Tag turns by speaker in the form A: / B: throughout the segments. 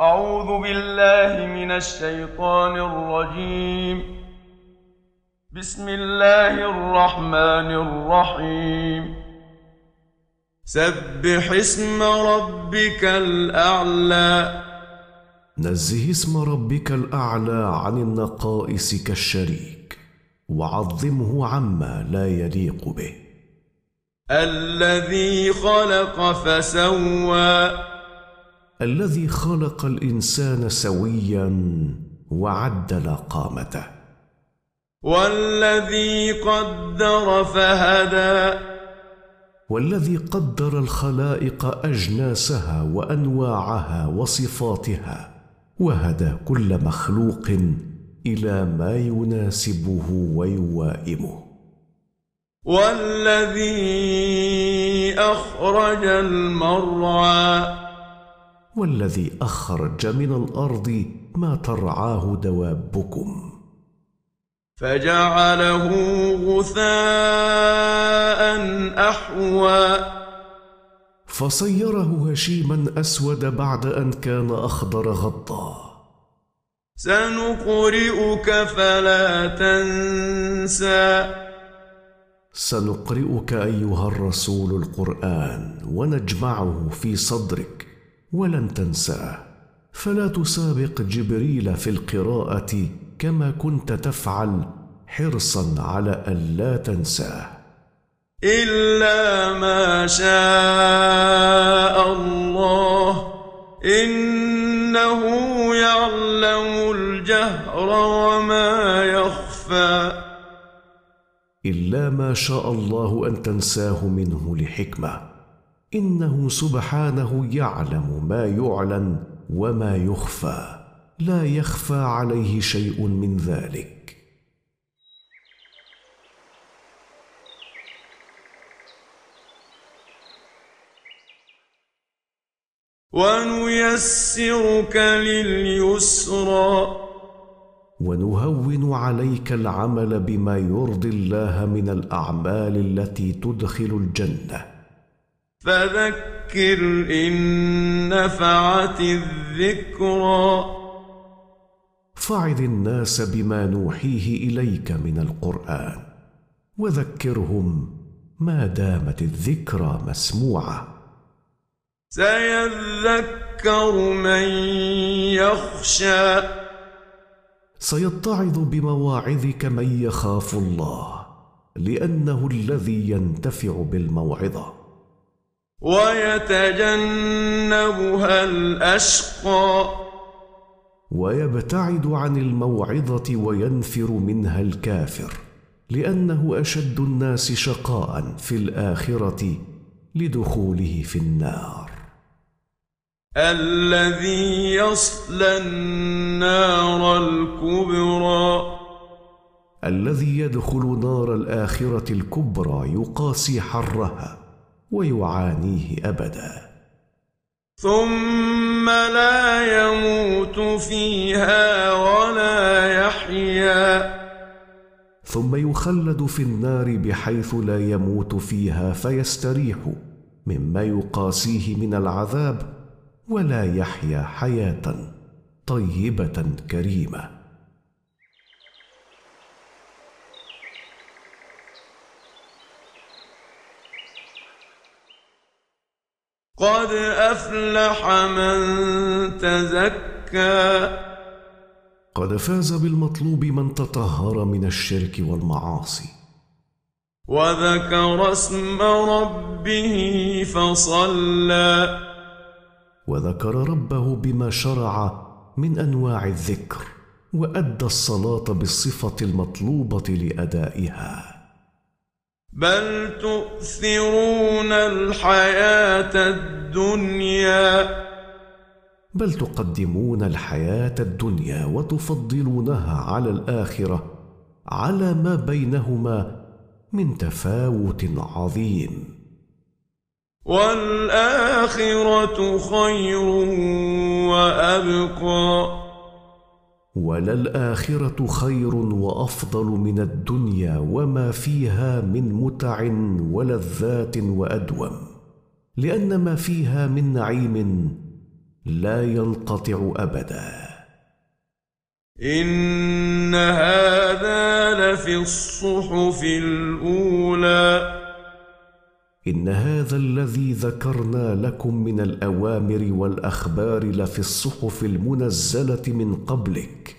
A: أعوذ بالله من الشيطان الرجيم. بسم الله الرحمن الرحيم. سبح اسم ربك الأعلى.
B: نزه اسم ربك الأعلى عن النقائص كالشريك وعظمه عما لا يليق به.
A: الذي خلق فسوى.
B: الذي خلق الإنسان سويا وعدل قامته
A: والذي قدر فهدى.
B: والذي قدر الخلائق أجناسها وأنواعها وصفاتها وهدى كل مخلوق إلى ما يناسبه ويوائمه.
A: والذي أخرج المرعى.
B: والذي أخرج من الأرض ما ترعاه دوابكم.
A: فجعله غثاء أحوى.
B: فصيره هشيما أسود بعد أن كان أخضر غضا
A: سنقرئك فلا تنسى.
B: سنقرئك أيها الرسول القرآن ونجمعه في صدرك. ولن تنساه فلا تسابق جبريل في القراءة كما كنت تفعل حرصا على الا تنساه.
A: إلا ما شاء الله. إنه يعلم الجهر وما يخفى.
B: إلا ما شاء الله أن تنساه منه لحكمة. إنه سبحانه يعلم ما يعلن وما يخفى. لا يخفى عليه شيء من ذلك.
A: ونيسرك لليسرى.
B: ونهون عليك العمل بما يرضي الله من الأعمال التي تدخل الجنة.
A: فذكر إن نفعت الذكرى.
B: فعظ الناس بما نوحيه إليك من القرآن وذكرهم ما دامت الذكرى مسموعة.
A: سيذكر من يخشى.
B: سيتعظ بمواعظك من يخاف الله لأنه الذي ينتفع بالموعظة.
A: ويتجنبها الأشقى.
B: ويبتعد عن الموعظة وينفر منها الكافر لأنه أشد الناس شقاء في الآخرة لدخوله في النار.
A: الذي يصلى النار الكبرى.
B: الذي يدخل نار الآخرة الكبرى يقاسي حرها. ويعانيه أبدا.
A: ثم لا يموت فيها ولا يحيا.
B: ثم يخلد في النار بحيث لا يموت فيها فيستريح مما يقاسيه من العذاب ولا يحيا حياة طيبة كريمة.
A: قد أفلح من تزكى.
B: قد فاز بالمطلوب من تطهر من الشرك والمعاصي.
A: وذكر اسم ربه فصلى.
B: وذكر ربه بما شرع من انواع الذكر وادى الصلاه بالصفه المطلوبه لادائها.
A: بل تؤثرون الحياة الدنيا.
B: بل تقدمون الحياة الدنيا وتفضلونها على الاخره على ما بينهما من تفاوت عظيم.
A: والآخرة خير وأبقى.
B: وللآخرة خير وأفضل من الدنيا وما فيها من متع ولذات وأدوم. لأن ما فيها من نعيم لا ينقطع أبدا.
A: إن هذا لفي الصحف الأولى.
B: إن هذا الذي ذكرنا لكم من الأوامر والأخبار لفي الصحف المنزلة من قبلك.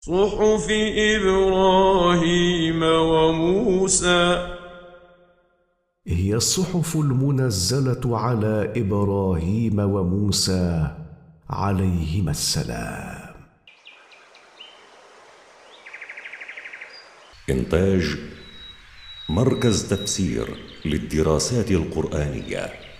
A: صحف إبراهيم وموسى.
B: هي الصحف المنزلة على إبراهيم وموسى عليهما السلام.
C: إنتاج مركز تفسير للدراسات القرآنية.